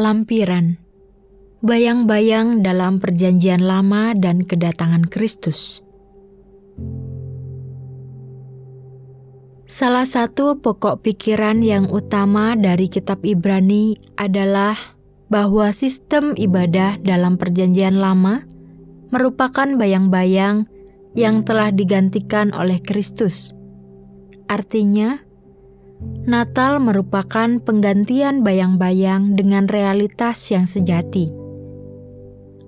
Lampiran Bayang-bayang dalam perjanjian lama dan kedatangan Kristus Salah satu pokok pikiran yang utama dari kitab Ibrani adalah bahwa sistem ibadah dalam perjanjian lama merupakan bayang-bayang yang telah digantikan oleh Kristus. Artinya, Natal merupakan penggantian bayang-bayang dengan realitas yang sejati.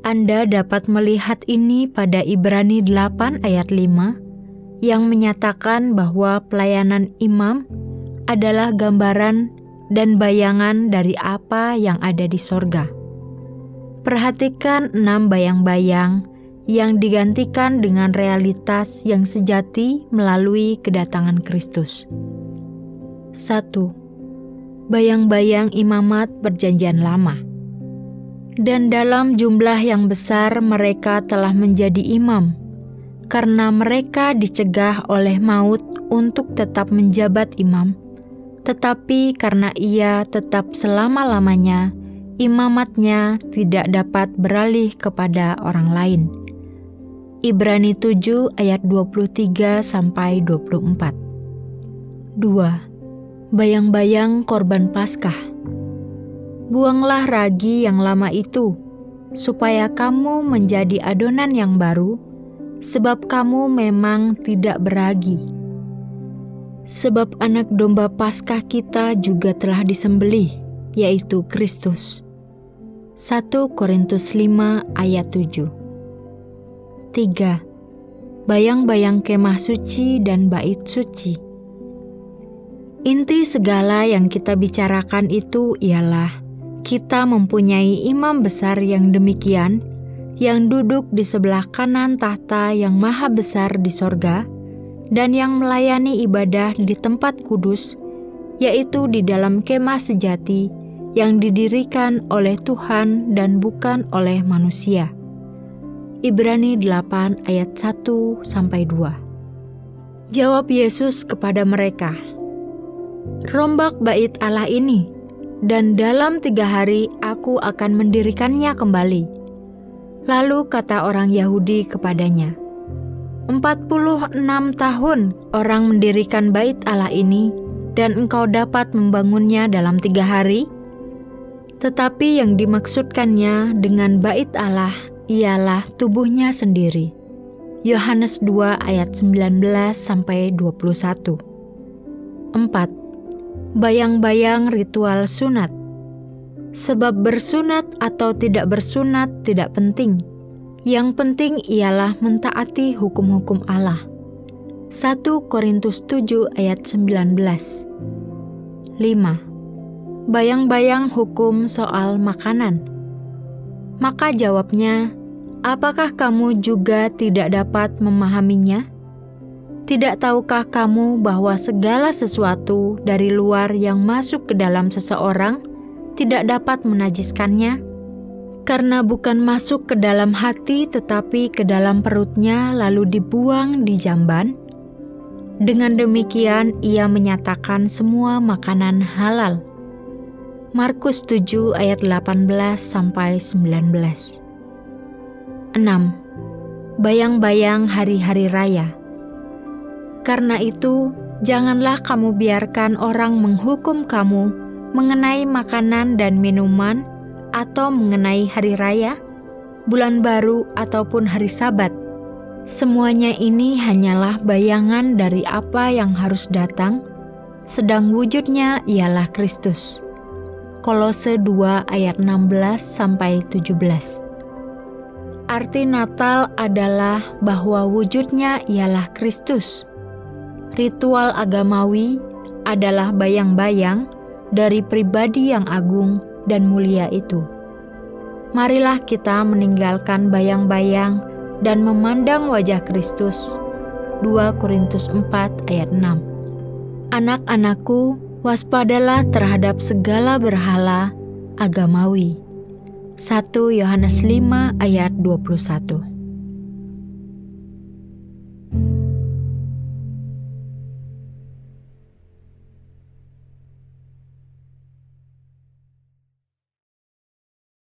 Anda dapat melihat ini pada Ibrani 8 ayat 5 yang menyatakan bahwa pelayanan imam adalah gambaran dan bayangan dari apa yang ada di sorga. Perhatikan enam bayang-bayang yang digantikan dengan realitas yang sejati melalui kedatangan Kristus. 1. Bayang-bayang imamat perjanjian lama. Dan dalam jumlah yang besar mereka telah menjadi imam karena mereka dicegah oleh maut untuk tetap menjabat imam, tetapi karena ia tetap selama-lamanya, imamatnya tidak dapat beralih kepada orang lain. Ibrani 7 ayat 23 sampai 24. 2. Bayang-bayang korban Paskah. Buanglah ragi yang lama itu, supaya kamu menjadi adonan yang baru sebab kamu memang tidak beragi. Sebab anak domba Paskah kita juga telah disembelih, yaitu Kristus. 1 Korintus 5 ayat 7 3. Bayang-bayang kemah suci dan bait suci Inti segala yang kita bicarakan itu ialah kita mempunyai imam besar yang demikian yang duduk di sebelah kanan tahta yang maha besar di sorga, dan yang melayani ibadah di tempat kudus, yaitu di dalam kemah sejati yang didirikan oleh Tuhan dan bukan oleh manusia. Ibrani 8 ayat 1 sampai 2. Jawab Yesus kepada mereka, Rombak bait Allah ini, dan dalam tiga hari aku akan mendirikannya kembali.' Lalu kata orang Yahudi kepadanya, Empat puluh enam tahun orang mendirikan bait Allah ini dan engkau dapat membangunnya dalam tiga hari? Tetapi yang dimaksudkannya dengan bait Allah ialah tubuhnya sendiri. Yohanes 2 ayat 19 sampai 21. 4. Bayang-bayang ritual sunat Sebab bersunat atau tidak bersunat tidak penting. Yang penting ialah mentaati hukum-hukum Allah. 1 Korintus 7 ayat 19 5. Bayang-bayang hukum soal makanan. Maka jawabnya, apakah kamu juga tidak dapat memahaminya? Tidak tahukah kamu bahwa segala sesuatu dari luar yang masuk ke dalam seseorang tidak dapat menajiskannya, karena bukan masuk ke dalam hati tetapi ke dalam perutnya lalu dibuang di jamban. Dengan demikian ia menyatakan semua makanan halal. Markus 7 ayat 18 sampai 19. 6. Bayang-bayang hari-hari raya. Karena itu, janganlah kamu biarkan orang menghukum kamu mengenai makanan dan minuman, atau mengenai hari raya, bulan baru, ataupun hari Sabat. Semuanya ini hanyalah bayangan dari apa yang harus datang, sedang wujudnya ialah Kristus. Kolose 2 ayat 16 sampai 17. Arti Natal adalah bahwa wujudnya ialah Kristus. Ritual agamawi adalah bayang-bayang dari pribadi yang agung dan mulia itu. Marilah kita meninggalkan bayang-bayang dan memandang wajah Kristus. 2 Korintus 4 ayat 6 Anak-anakku, waspadalah terhadap segala berhala agamawi. 1 Yohanes 5 ayat 21